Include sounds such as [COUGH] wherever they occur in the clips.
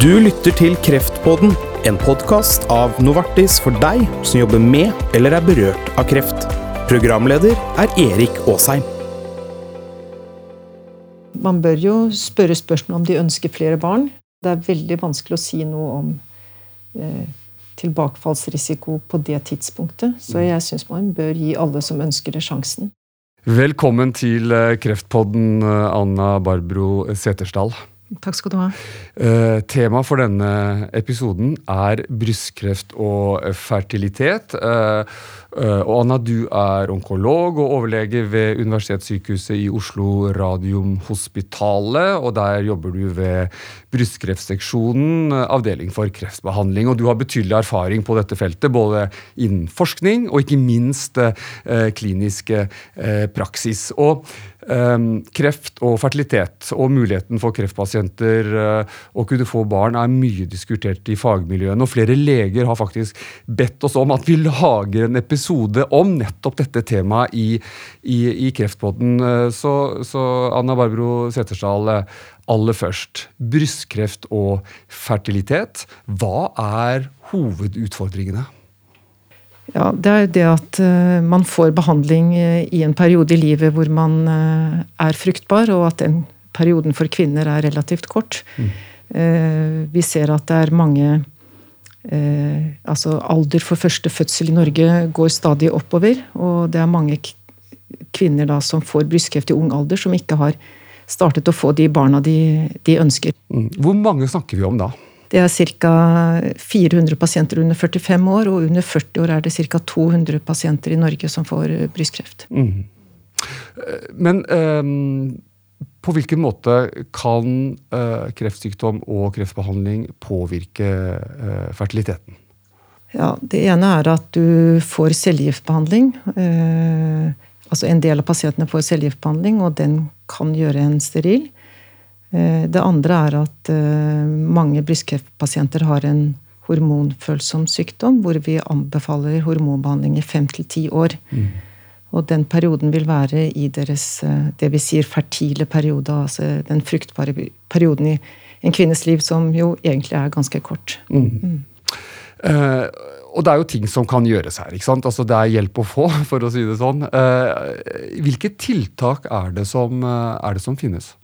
Du lytter til Kreftpodden, en podkast av Novartis for deg som jobber med eller er berørt av kreft. Programleder er Erik Aasheim. Man bør jo spørre spørsmål om de ønsker flere barn. Det er veldig vanskelig å si noe om eh, tilbakefallsrisiko på det tidspunktet. Så jeg syns man bør gi alle som ønsker det, sjansen. Velkommen til eh, Kreftpodden, eh, Anna Barbro Setersdal. Takk skal du ha. Uh, tema for denne episoden er brystkreft og fertilitet. Uh, og Anna, du er onkolog og overlege ved Universitetssykehuset i Oslo Radiumhospitalet. Og der jobber du ved brystkreftseksjonen, avdeling for kreftbehandling. Og du har betydelig erfaring på dette feltet, både innen forskning og ikke minst kliniske praksis. Og kreft og fertilitet og muligheten for kreftpasienter eh, å kunne få barn er mye diskutert i fagmiljøene. og Flere leger har faktisk bedt oss om at vi lager en episode om nettopp dette temaet i, i, i Kreftpodden. Eh, så, så, Anna Barbro Settersdal, eh, aller først. Brystkreft og fertilitet. Hva er hovedutfordringene? Ja, Det er jo det at uh, man får behandling i en periode i livet hvor man er fruktbar, og at den perioden for kvinner er relativt kort. Mm. vi ser at det er mange Altså alder for første fødsel i Norge går stadig oppover, og det er mange kvinner da som får brystkreft i ung alder, som ikke har startet å få de barna de, de ønsker. Mm. Hvor mange snakker vi om da? Det er ca. 400 pasienter under 45 år, og under 40 år er det ca. 200 pasienter i Norge som får eh, brystkreft. Mm. Men um, på hvilken måte kan uh, kreftsykdom og kreftbehandling påvirke uh, fertiliteten? Ja, Det ene er at du får cellegiftbehandling. Uh, altså En del av pasientene får cellegiftbehandling, og den kan gjøre en steril. Eh, det andre er at eh, mange brystkreftpasienter har en hormonfølsom sykdom, hvor vi anbefaler hormonbehandling i fem til ti år. Mm. Og den perioden vil være i deres eh, det vi sier fertile periode, altså den fruktbare perioden i en kvinnes liv som jo egentlig er ganske kort. Mm. Mm. Eh, og det er jo ting som kan gjøres her. ikke sant? Altså Det er hjelp å få, [LAUGHS] for å si det sånn. Eh, hvilke tiltak er det som, er det som finnes?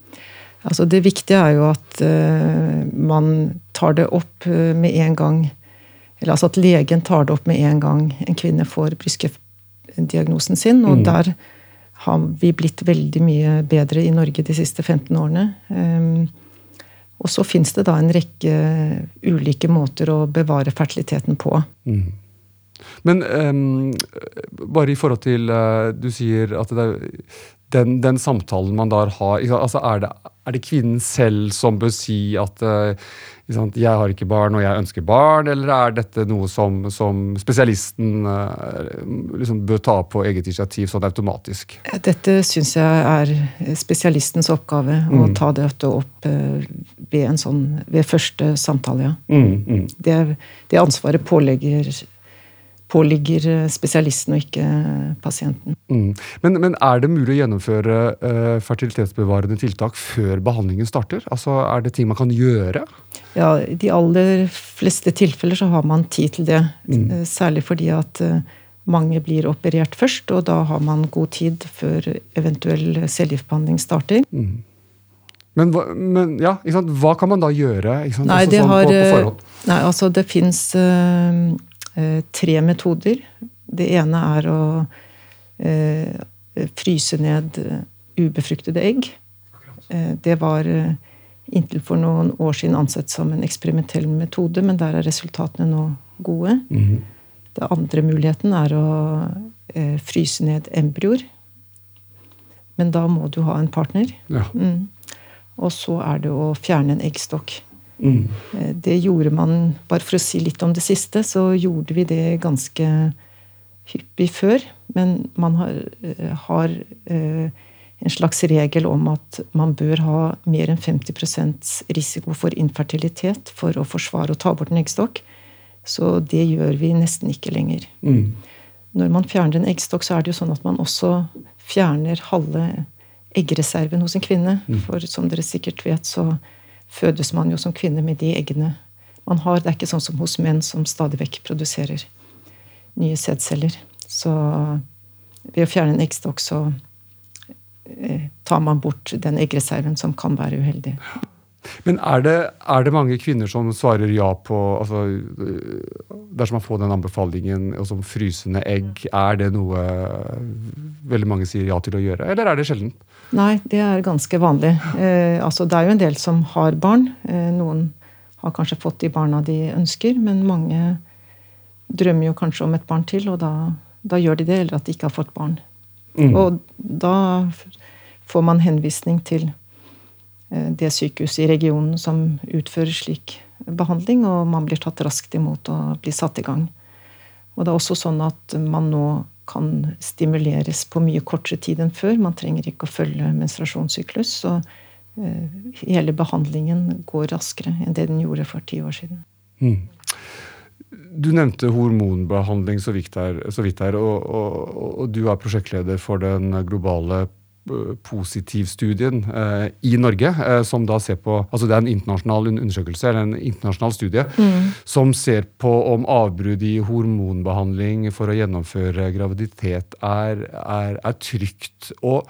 Altså det viktige er jo at eh, man tar det opp uh, med en gang. Eller altså at legen tar det opp med en gang en kvinne får brystkreftdiagnosen sin. Og mm. der har vi blitt veldig mye bedre i Norge de siste 15 årene. Um, og så fins det da en rekke ulike måter å bevare fertiliteten på. Mm. Men um, bare i forhold til uh, Du sier at det er den, den, samtalen man da har altså er, det, er, det, kvinnen selv som bør si at uh, 'jeg har ikke barn, og jeg ønsker barn', eller er dette noe som, som spesialisten uh, liksom bør ta på eget initiativ sånn automatisk? Dette syns jeg er spesialistens oppgave, mm. å ta dette opp uh, ved, sånn, ved første samtale, ja. Mm, mm. Det, det ansvaret pålegger påligger eh, spesialisten og ikke eh, pasienten. Mm. Men, men, er det mulig å gjennomføre uh, fertilitetsbevarende tiltak før behandlingen starter? Altså, Er det ting man kan gjøre? Ja, I de aller fleste tilfeller så har man tid til det. Mm. Særlig fordi at uh, mange blir operert først, og da har man god tid før eventuell cellegiftbehandling starter. Mm. Men, men, ja, hva kan man da gjøre? Nei, altså, det, sånn har, på, på nei, altså, det fins uh, tre metoder. Det ene er å eh, fryse ned eh, ubefruktede egg. Det var inntil for noen år siden ansett som en eksperimentell metode, men der er resultatene nå gode. Mm -hmm. Den andre muligheten er å fryse ned embryoer. Men da må du ha en partner. Ja. Mm. Og så er det å fjerne en eggstokk. Mm. Det gjorde man, bare for å si litt om det siste, så gjorde vi det ganske hyppig før. Men man har, eh, har eh, en slags regel om at man bør ha mer enn 50% risiko for infertilitet for å forsvare å ta bort en eggstokk. Så det gjør vi nesten ikke lenger. Mm. Når man fjerner en eggstokk, så er det jo sånn at man også fjerner halve eggreserven hos en kvinne. Mm. For som dere sikkert vet, så fødes man jo som kvinne med de eggene man har. Det er ikke sånn som hos menn som stadig vekk produserer nye sædceller. Så ved å fjerne en eggstokk så eh, tar man bort den eggreserven som kan være uheldig. Men er det, er det, mange kvinner som svarer ja på altså, Dersom man får den anbefalingen og som frysende egg, er det noe veldig mange sier ja til å gjøre, eller er det sjelden? Nei, det er ganske vanlig. Eh, altså, det er jo en del som har barn. Eh, noen har kanskje fått de barna de ønsker, men mange drømmer jo kanskje om et barn til, og da, da gjør de det, eller at de ikke har fått barn. Mm. Og da får man henvisning til Eh, det sykehuset i regionen som utfører slik behandling, og man blir tatt raskt imot og blir satt i gang. Og det er også sånn at man nå kan stimuleres på mye kortere tid enn før. Man trenger ikke å følge menstruasjonssyklus. Så eh, hele behandlingen går raskere enn det den gjorde for ti år siden. Mm. Du nevnte hormonbehandling så vidt her, så vidt her og, og, og, du er prosjektleder for den globale positivstudien eh, i Norge, eh, som da ser på altså Det er en internasjonal undersøkelse, eller en internasjonal studie, mm. som ser på om avbrudd i hormonbehandling for å gjennomføre graviditet er, er, er trygt. Og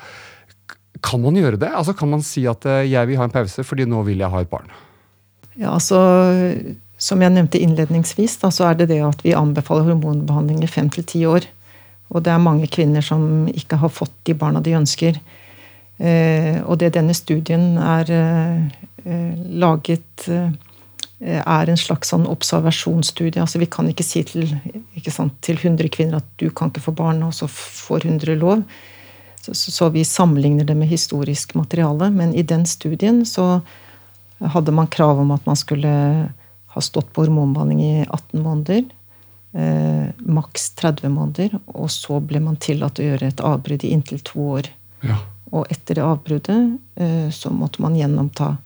kan man gjøre det? Altså Kan man si at eh, jeg vil ha en pause fordi nå vil jeg ha et barn? Ja, altså Som jeg nevnte innledningsvis, da, så er det det at vi anbefaler hormonbehandling i fem til ti år. Og det er mange kvinner som ikke har fått de barna de ønsker. Eh, og det denne studien er eh, laget eh, er en slags sånn observasjonsstudie. altså Vi kan ikke si til, ikke sant, til 100 kvinner at du kan ikke få barn, og så får 100 lov. Så, så, vi sammenligner det med historisk materiale. Men i den studien så hadde man krav om at man skulle ha stått på hormonbehandling i 18 måneder eh, maks 30 måneder. Og så ble man tillatt å gjøre et avbrudd i inntil to år. Ja. Og etter det avbruddet eh, så måtte man gjennomta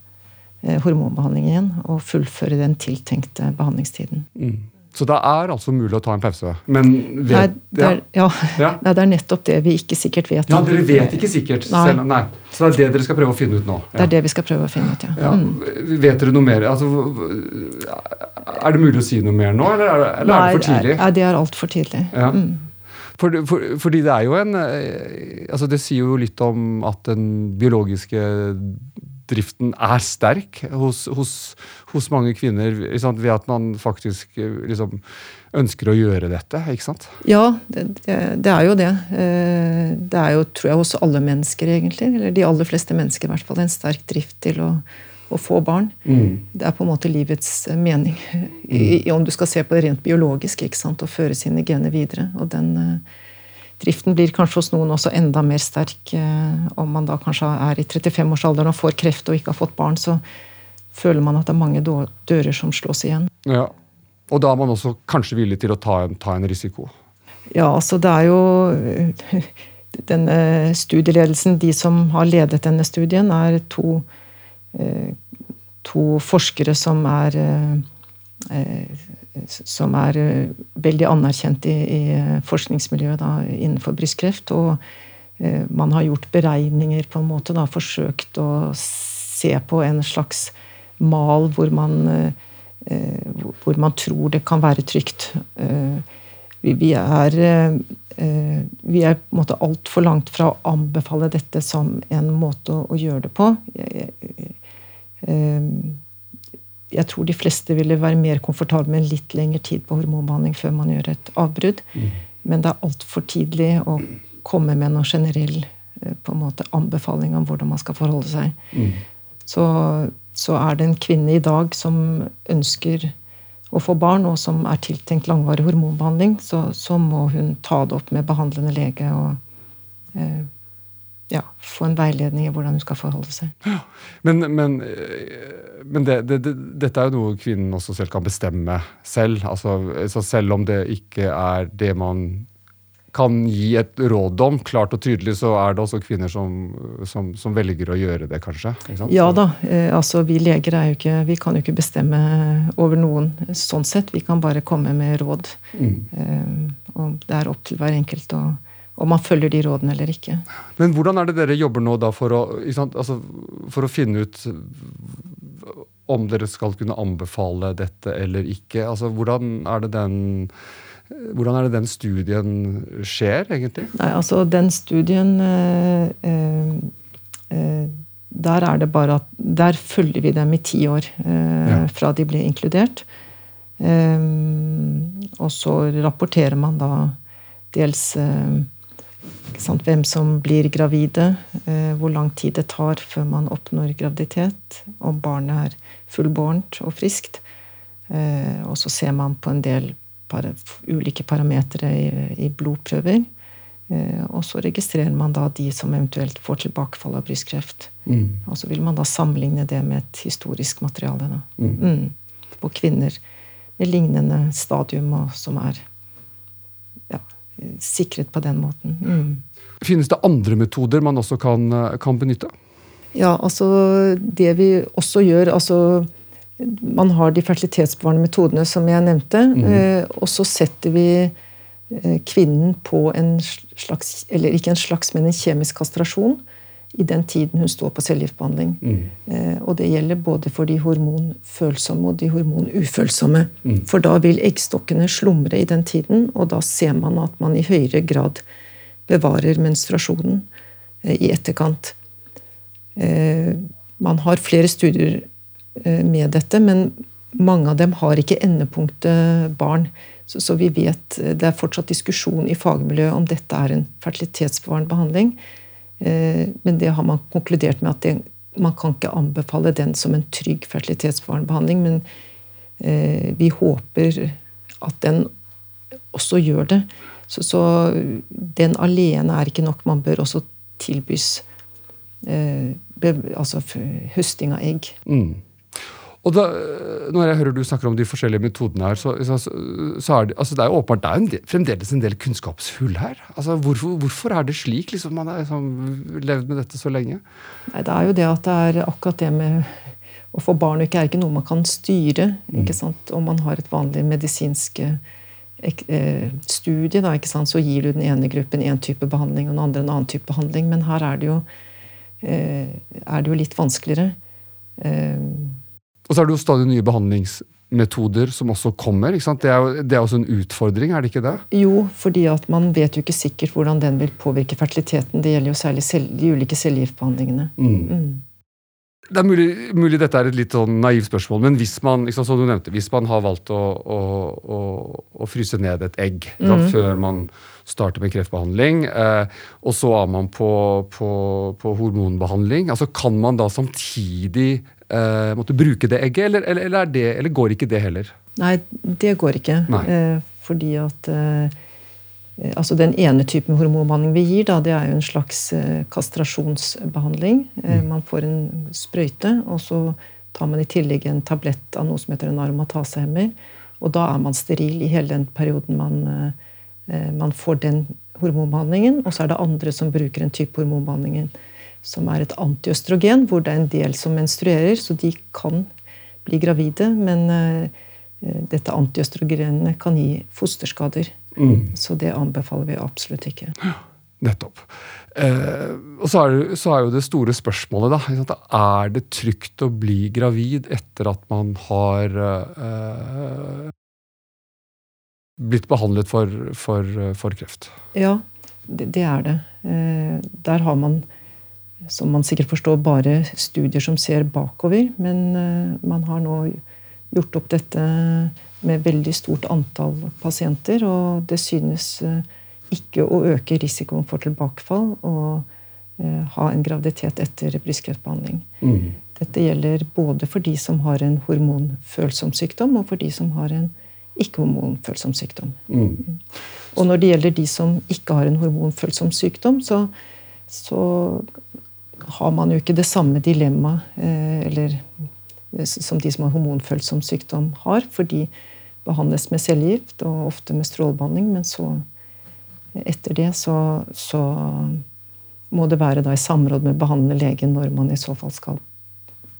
eh, hormonbehandling igjen og fullføre den tiltenkte behandlingstiden. Mm. Så det er altså mulig å ta en pause? Men vet, nei, det er, ja. Ja. Nei, det er nettopp det vi ikke sikkert vet. Ja, Dere vet ikke sikkert? Nei. Selv, nei. Så det er det dere skal prøve å finne ut nå? Ja. Det er det vi skal prøve å finne ut, ja. ja. Mm. Vet dere noe mer? Altså, er det mulig å si noe mer nå, eller er det, eller er det for tidlig? Nei, det er altfor tidlig. Mm. For, for, fordi det er jo en eh, altså Det sier jo litt om at den biologiske driften er sterk hos, hos, hos mange kvinner ved at man faktisk eh, liksom, ønsker å gjøre dette. ikke sant? Ja, det, det, er jo det. Eh, det er jo, tror jeg, hos alle mennesker, egentlig. Eller de aller fleste mennesker, i hvert fall. En sterk drift til å, å få barn. Mm. Det er på en måte livets mening. [LAUGHS] I, om du skal se på det rent biologisk, ikke sant? å føre sine gener videre. Og den eh, driften blir kanskje hos noen også enda mer sterk. Eh, om man da kanskje er i 35-årsalderen og får kreft og ikke har fått barn, så føler man at det er mange dører som slås igjen. Ja, Og da er man også kanskje villig til å ta en, ta en risiko? Ja, altså det er jo Denne studieledelsen, de som har ledet denne studien, er to, eh, to forskere som er eh, som er eh, veldig anerkjent i, i forskningsmiljøet da, innenfor brystkreft. Og eh, man har gjort beregninger, på en måte, da, forsøkt å se på en slags mal hvor man, eh, hvor man tror det kan være trygt. Eh, vi, er eh, vi er på en måte altfor langt fra å anbefale dette som en måte å, gjøre det på. Jeg, jeg, eh, jeg tror de fleste ville være mer komfortable med en litt lengre tid på hormonbehandling før man gjør et avbrudd. Mm. Men det er altfor tidlig å komme med noen generell eh, på en måte, anbefaling om hvordan man skal forholde seg. Mm. Så, så, er det en kvinne i dag som ønsker å få barn, og som er tiltenkt langvarig hormonbehandling, så, så må hun ta det opp med behandlende lege og eh, ja, få en veiledning i hvordan hun skal forholde seg. Ja, men, men, eh, men det, det, det, dette er jo noe kvinnen også selv kan bestemme selv. Altså, selv om det ikke er det man kan gi et råd om, klart og tydelig, så er det også kvinner som, som, som velger å gjøre det, kanskje? Ja da. Eh, altså Vi leger er jo ikke, vi kan jo ikke bestemme over noen sånn sett. Vi kan bare komme med råd. Mm. Eh, og det er opp til hver enkelt å om man følger de rådene eller ikke. Men hvordan er det dere jobber nå da for å, altså, for å finne ut om dere skal kunne anbefale dette eller ikke? Altså, hvordan er det den hvordan er det den studien skjer, egentlig? Nei, altså Den studien eh, eh, Der er det bare at Der følger vi dem i ti år eh, ja. fra de ble inkludert. og så rapporterer man da dels sant, hvem som blir gravide, hvor lang tid det tar før man oppnår graviditet, om barnet er fullbårent og friskt. og så ser man på en del ulike parametere i, i, blodprøver. Eh, og så registrerer man da de som eventuelt får tilbakefall av brystkreft. Mm. Og så vil man da sammenligne det med et historisk materiale. Mm. Mm. På kvinner med lignende stadium, og som er sikret på den måten. Mm. Finnes det andre metoder man også kan, kan benytte? Ja, altså det vi også gjør altså man har de fertilitetsbevarende metodene som jeg nevnte. Mm. Og så setter vi eh, kvinnen på en slags, eller ikke en slags, men en kjemisk kastrasjon i den tiden hun står på cellegiftbehandling. Mm. Og det gjelder både for de hormonfølsomme og de hormonufølsomme. Mm. For da vil eggstokkene slumre i den tiden, og da ser man at man i høyere grad bevarer menstruasjonen i etterkant. Man har flere studier Eh, med dette, men mange av dem har ikke endepunktet barn. Så, så, vi vet eh, Det er fortsatt diskusjon i fagmiljøet om dette er en fertilitetsbevarende behandling. Eh, men det har man konkludert med at det, man kan ikke anbefale den som en trygg fertilitetsbevarende behandling. Men vi håper at den også gjør det. Så, så, den alene er ikke nok. Man bør også tilbys altså høsting av egg. Mm. Og da, Når jeg hører du snakker om de forskjellige metodene her, så, så, så er det, altså det er jo åpenbart det er en del, fremdeles en del kunnskapshull her. Altså hvorfor, hvorfor, er det slik? Liksom, man har liksom levd med dette så lenge? Nei, Det er jo det at det er akkurat det med å få barn ikke er ikke noe man kan styre. Mm. ikke sant? Om man har et vanlig medisinsk eh, eh, studie, da, ikke sant? så gir du den ene gruppen én type behandling og den andre en annen type behandling. Men her er det jo, eh, er det jo litt vanskeligere. Og så er det jo stadig nye behandlingsmetoder som også kommer. Det er, jo, det er også en utfordring, er det ikke det? Jo, fordi at man vet jo ikke sikkert hvordan den vil påvirke fertiliteten. Det gjelder jo særlig selv, de ulike cellegiftbehandlingene. Mm. Mm. Det er mulig, mulig, dette er et litt sånn naivt spørsmål, men hvis man liksom, som du nevnte, hvis man har valgt å, å, å, å fryse ned et egg mm. før man starter med kreftbehandling, eh, og så er man på, på, på, hormonbehandling, altså kan man da samtidig eh, måtte bruke det egget, eller, eller, eller, det, eller, går ikke det heller? Nei, det går ikke. Eh, fordi at eh, altså Den ene typen hormonbehandling vi gir, da, det er jo en slags eh, kastrasjonsbehandling. Eh, mm. Man får en sprøyte, og så tar man i tillegg en tablett av noe som heter en aromatasehemmer. Og da er man steril i hele den perioden man, eh, man får den hormonbehandlingen. Og så er det andre som bruker en type hormonbehandling som er et antiøstrogen, hvor det er en del som menstruerer, så de kan bli gravide. Men uh, dette antiøstrogenet kan gi fosterskader. Mm. Så det anbefaler vi absolutt ikke. Nettopp. Eh, og så er, så er, jo det store spørsmålet, da. Er det trygt å bli gravid etter at man har eh, blitt behandlet for, for, for kreft? Ja, det, det er det. Eh, der har man som man sikkert forstår, bare studier som ser bakover. Men eh, man har nå gjort opp dette med veldig stort antall pasienter, og det synes eh, ikke å øke risikoen for tilbakefall og eh, ha en graviditet etter brystkreftbehandling. Mm. Dette gjelder både for de som har en hormonfølsom sykdom, og for de som har en ikke-hormonfølsom sykdom. Mm. Og når det gjelder de som ikke har en hormonfølsom sykdom, så, så har man jo ikke det samme dilemmaet eh, som de som har hormonfølsom sykdom, har. For de behandles med cellegift og ofte med strålebehandling. Men så, etter det, så, så må det være i samråd med behandlende lege når man i så fall skal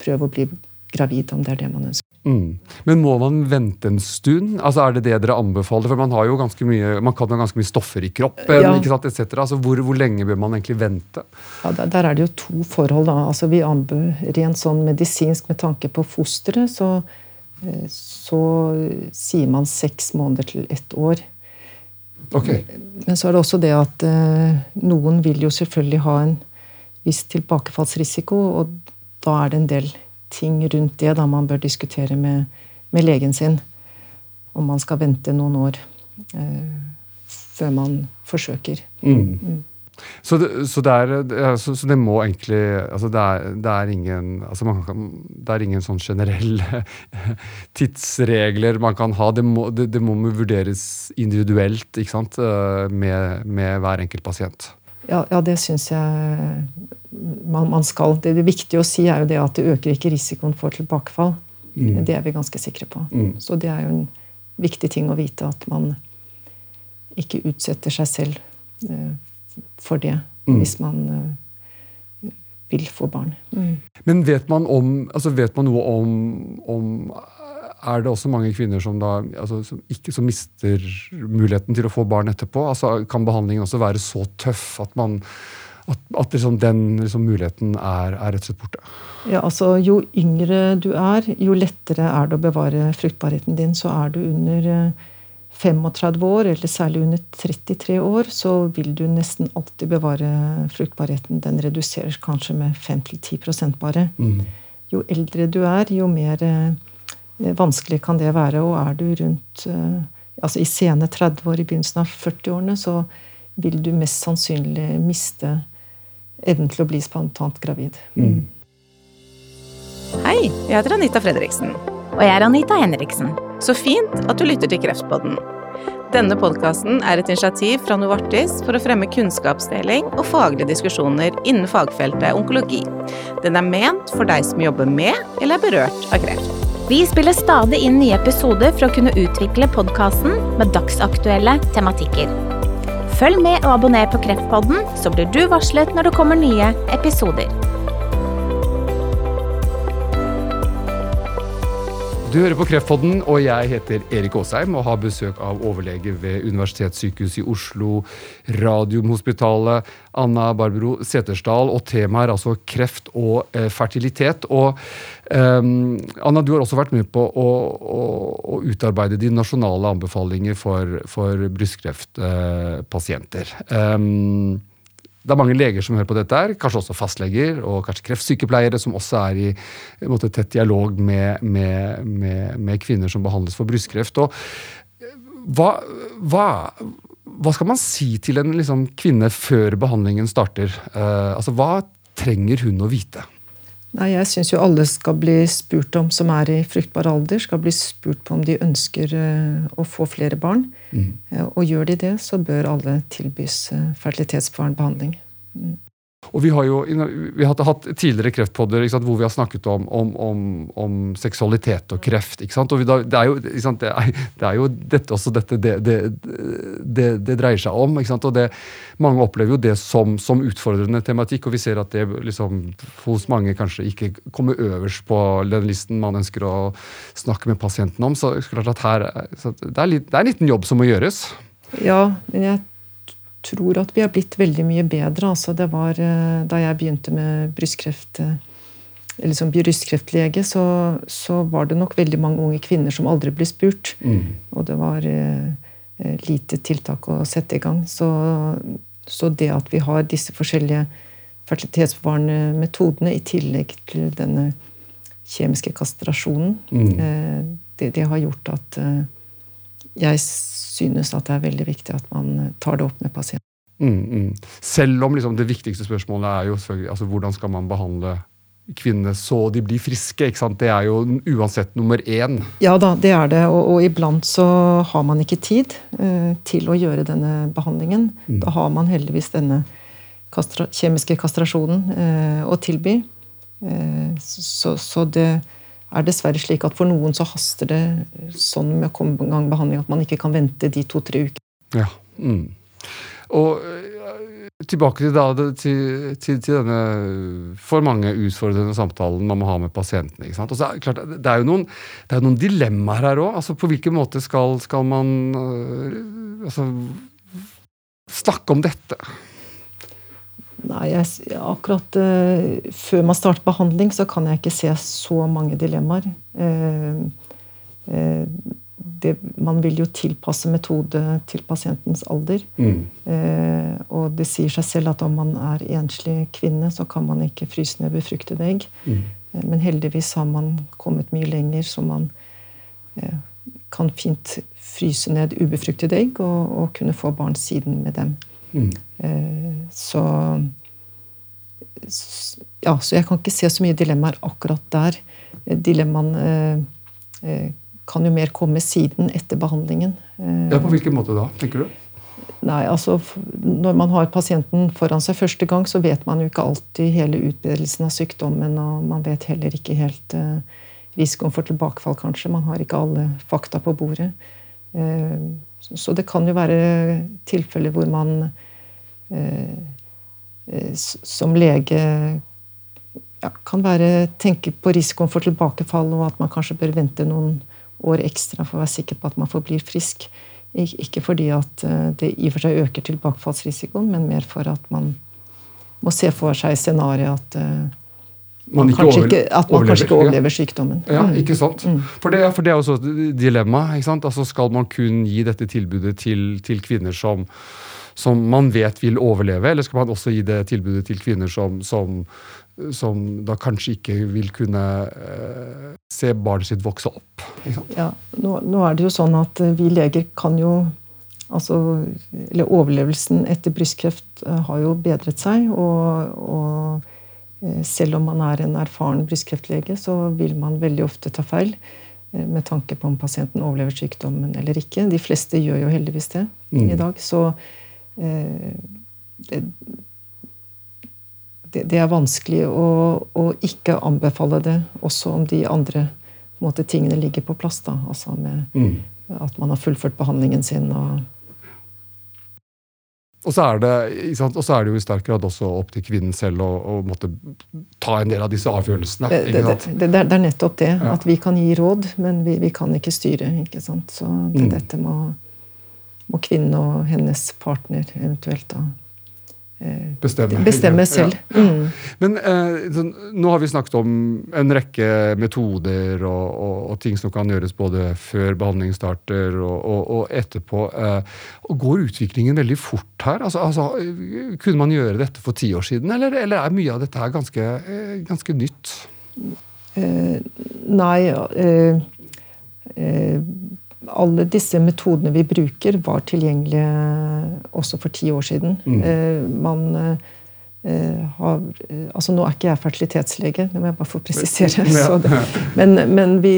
prøve å bli gravid, om det er det man ønsker. Mm. Men må man vente en stund? Altså Er det det dere anbefaler? For man har jo ganske mye, man kan ha ganske mye stoffer i kroppen, ja. ikke sant, et Altså hvor, hvor, lenge bør man egentlig vente? Ja, der, der, er det jo to forhold. da. Altså Vi rent sånn medisinsk med tanke på fosteret, så, eh, så sier man seks måneder til ett år. Okay. Men så er det også det at eh, noen vil jo selvfølgelig ha en viss tilbakefallsrisiko, og da er det en del ting rundt det da man bør diskutere med, med legen sin. Om man skal vente noen år eh, før man forsøker. Mm. Mm. Så, det, så, det er, så, så, det, må egentlig altså det, er, det, er, ingen altså kan, det er ingen sånn generelle [LAUGHS] tidsregler man kan ha. Det må, det, må vurderes individuelt ikke sant? Eh, med, med hver enkelt pasient. Ja, ja det syns jeg man, man, skal. Det, det viktige å si er jo det at det øker ikke risikoen for tilbakefall. Mm. Det er vi ganske sikre på. Mm. Så det er jo en viktig ting å vite at man ikke utsetter seg selv uh, for det mm. hvis man uh, vil få barn. Mm. Men vet man, om, altså vet man noe om, om er det også mange kvinner som, da, altså, som, ikke, som mister muligheten til å få barn etterpå? Altså, kan behandlingen også være så tøff at, man, at, at liksom den liksom, muligheten er, er, rett og slett borte? Ja, altså Jo yngre du er, jo lettere er det å bevare fruktbarheten din. Så er du under 35 eh, år, eller særlig under 33 år, så vil du nesten alltid bevare fruktbarheten. Den reduseres kanskje med 5-10 bare. Mm. Jo eldre du er, jo mer eh, Eh, vanskelig kan det være. Og er du rundt eh, altså i sene 30 år, i begynnelsen av 40-årene, så vil du mest sannsynlig miste evnen til å bli spontant gravid. Mm. Hei, jeg heter Anita Fredriksen. Og jeg er Anita Henriksen. Så fint at du lytter til Kreftpodden. Denne podkasten er et initiativ fra Novartis for å fremme kunnskapsdeling og faglige diskusjoner innen fagfeltet onkologi. Den er ment for deg som jobber med eller er berørt av kreft. Vi spiller stadig inn nye episoder for å kunne utvikle podkasten med dagsaktuelle tematikker. Følg med og abonner på Kreftpodden, så blir du varslet når det kommer nye episoder. Du hører på Kreftpodden, og jeg heter Erik Aasheim og har besøk av overlege ved Universitetssykehuset i Oslo, Radiumhospitalet, Anna Barbro Setersdal, og temaet er altså kreft og eh, fertilitet. Og um, Anna, du har også vært med på å, å, å utarbeide de nasjonale anbefalinger for, for brystkreftpasienter. Eh, det er mange leger som hører på dette, her, kanskje også fastleger og kanskje kreftsykepleiere, som også er i måte, tett dialog med, med, med, med, kvinner som behandles for brystkreft. Og eh, hva, hva, hva skal man si til en liksom, kvinne før behandlingen starter? Uh, altså, Hva trenger hun å vite? Nei, Jeg syns jo alle skal bli spurt om, som er i fruktbar alder, skal bli spurt på om de ønsker uh, å få flere barn. Mm. Uh, og gjør de det, så bør alle tilbys uh, fertilitetsbarnbehandling. Mm. Og Vi har jo vi har hatt tidligere kreftpodder hvor vi har snakket om, om, om, om seksualitet og kreft. sant? Og da, det, er jo, det, er, det, er jo, dette også dette det, det, dreier seg om. sant? Og Mange opplever jo det som, som utfordrende tematikk, og vi ser at det liksom, hos mange kanskje ikke kommer øverst på den listen man ønsker å snakke med pasienten om. Så her, så det, er litt, det er en liten jobb som må gjøres. Ja, men jeg tror at vi har blitt veldig mye bedre. Altså, det var eh, Da jeg begynte med brystkreft, eh, eller som brystkreftlege, så, så, var det nok veldig mange unge kvinner som aldri ble spurt. Mm. Og det var eh, eh lite tiltak å sette i gang. Så, så, det at vi har disse forskjellige fertilitetsbevarende metodene i tillegg til denne kjemiske kastrasjonen, mm. eh, det, det, har gjort at eh, jeg synes at det er veldig viktig at man tar det opp med pasienten. Mm, mm. Selv om liksom, det viktigste spørsmålet er jo altså, hvordan skal man behandle kvinnene så de blir friske. ikke sant? Det er jo uansett nummer én. Ja da, det er det. Og, og iblant så har man ikke tid eh, til å gjøre denne behandlingen. Mm. Da har man heldigvis denne kastra kjemiske kastrasjonen eh, å tilby. Eh, så, så det er dessverre slik at for noen så haster det sånn med å komme i gang behandling at man ikke kan vente de to-tre ukene. Ja. Mm. Og eh, tilbake til, da, til, til, til, denne for mange utfordrende samtalen man må ha med pasientene. ikke sant? Og så er klart, det er jo noen, er noen dilemmaer her òg. Altså, på hvilken måte skal, skal man øh, altså, snakke om dette? Nei, jeg, akkurat uh, før man starter behandling, så kan jeg ikke se så mange dilemmaer. Uh, uh, det, man vil jo tilpasse metode til pasientens alder. Mm. Og det sier seg selv at om man er enslig kvinne, så kan man ikke fryse ned befruktede egg. Mm. Men heldigvis har man kommet mye lenger, så man kan fint fryse ned ubefruktede egg og, og, kunne få barn siden med dem. Mm. Eh, så ja, så jeg kan ikke se så mye dilemmaer akkurat der. Eh, dilemmaene eh, kan jo mer komme siden etter behandlingen. Ja, På hvilken måte da, tenker du? Nei, altså Når man har pasienten foran seg første gang, så vet man jo ikke alltid hele utbredelsen av sykdommen, og man vet heller ikke helt risikoen for tilbakefall, kanskje. Man har ikke alle fakta på bordet. Så det kan jo være tilfeller hvor man som lege ja, kan være, tenke på risikoen for tilbakefall, og at man kanskje bør vente noen år ekstra for å være sikker på at man forblir frisk. Ikke fordi at eh, det i og for seg øker tilbakefallsrisikoen, men mer for at man må se for seg scenarioet at eh, man, man kanskje ikke, at man kanskje ikke overlever sykdommen. Ja, mm. ikke sant? Mm. For, det, for, det, er også et dilemma. ikke sant? Altså Skal man kun gi dette tilbudet til, til kvinner som, som, man vet vil overleve, eller skal man også gi det tilbudet til kvinner som, som som da kanskje ikke vil kunne eh, se barnet sitt vokse opp. Ja, nå, nå, er det jo sånn at eh, vi leger kan jo altså, Eller overlevelsen etter brystkreft eh, har jo bedret seg. Og, og eh, selv om man er en erfaren brystkreftlege, så vil man veldig ofte ta feil med tanke på om pasienten overlever sykdommen eller ikke. De fleste gjør jo heldigvis det mm. i dag. Så det, det, det, er vanskelig å, å, ikke anbefale det, også om de andre måte, tingene ligger på plass. Da. Altså med mm. at man har fullført behandlingen sin. og og så, det, og så, er det, jo i sterk grad også opp til kvinnen selv å, å måtte ta en del av disse avgjørelsene. Det, det, det er nettopp det. Ja. At vi kan gi råd, men vi, vi kan ikke styre. ikke sant? Så mm. dette må, må kvinnen og hennes partner eventuelt da bestemme, bestemme selv. Ja. Mm. Men eh, så, nå har vi snakket om en rekke metoder og, og, og, ting som kan gjøres både før behandling starter og, og etterpå. Eh, går utviklingen veldig fort her? Altså, altså, kunne man gjøre dette for ti år siden, eller, eller er mye av dette her ganske, eh, ganske nytt? Eh, nei eh, eh, alle disse metodene vi bruker, var tilgjengelige også for ti år siden. Mm. Eh, man eh, har altså Nå er ikke jeg fertilitetslege, det må jeg bare få presisere. [LAUGHS] Det, men, men vi,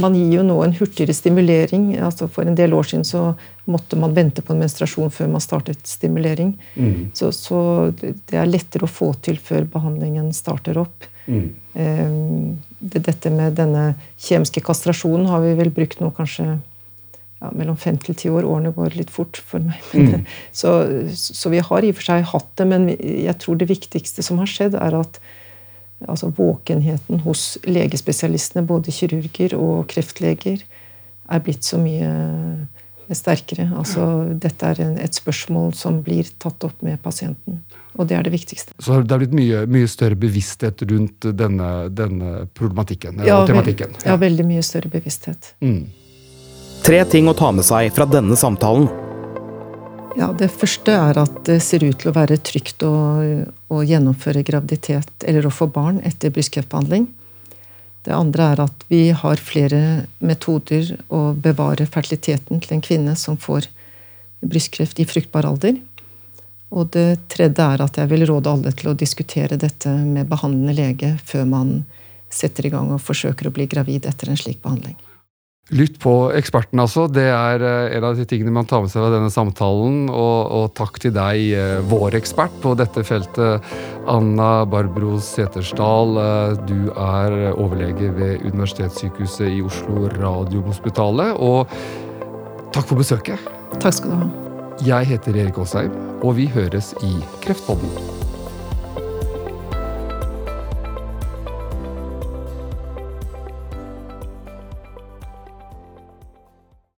man gir jo nå en hurtigere stimulering. altså For en del år siden så måtte man vente på en menstruasjon før man startet stimulering. Mm. Så, så, det er lettere å få til før behandlingen starter opp. Mm. Um, dette med denne kjemiske kastrasjonen har vi vel brukt nå kanskje ja, mellom fem til ti år. Årene går litt fort for meg. Mm. [LAUGHS] så, så, vi har i og for seg hatt det, men jeg tror det viktigste som har skjedd, er at altså, våkenheten hos legespesialistene, både kirurger og kreftleger, er blitt så mye sterkere. Altså, dette er et spørsmål som blir tatt opp med pasienten. Og det er det viktigste. Så det har blitt mye, mye større bevissthet rundt denne, denne problematikken ja, og tematikken? Ja. ja. veldig mye større bevissthet. Mm. Tre ting å ta med seg fra denne samtalen. Ja, Det første er at det ser ut til å være trygt å, å gjennomføre graviditet eller å få barn etter brystkreftbehandling. Det andre er at vi har flere metoder å bevare fertiliteten til en kvinne som får brystkreft i fruktbar alder. Og det tredje er at jeg vil råde alle til å diskutere dette med behandlende lege før man setter i gang og forsøker å bli gravid etter en slik behandling. Lytt på eksperten, altså. Det er eh, en av de tingene man tar med seg ved denne samtalen. Og, og takk til deg, eh, vår ekspert på dette feltet, Anna Barbro Setersdal. Eh, du er overlege ved Universitetssykehuset i Oslo, Radiumhospitalet. Og takk for besøket. Takk skal du ha. Jeg heter Erik Aasheim, og vi høres i Kreftpodden.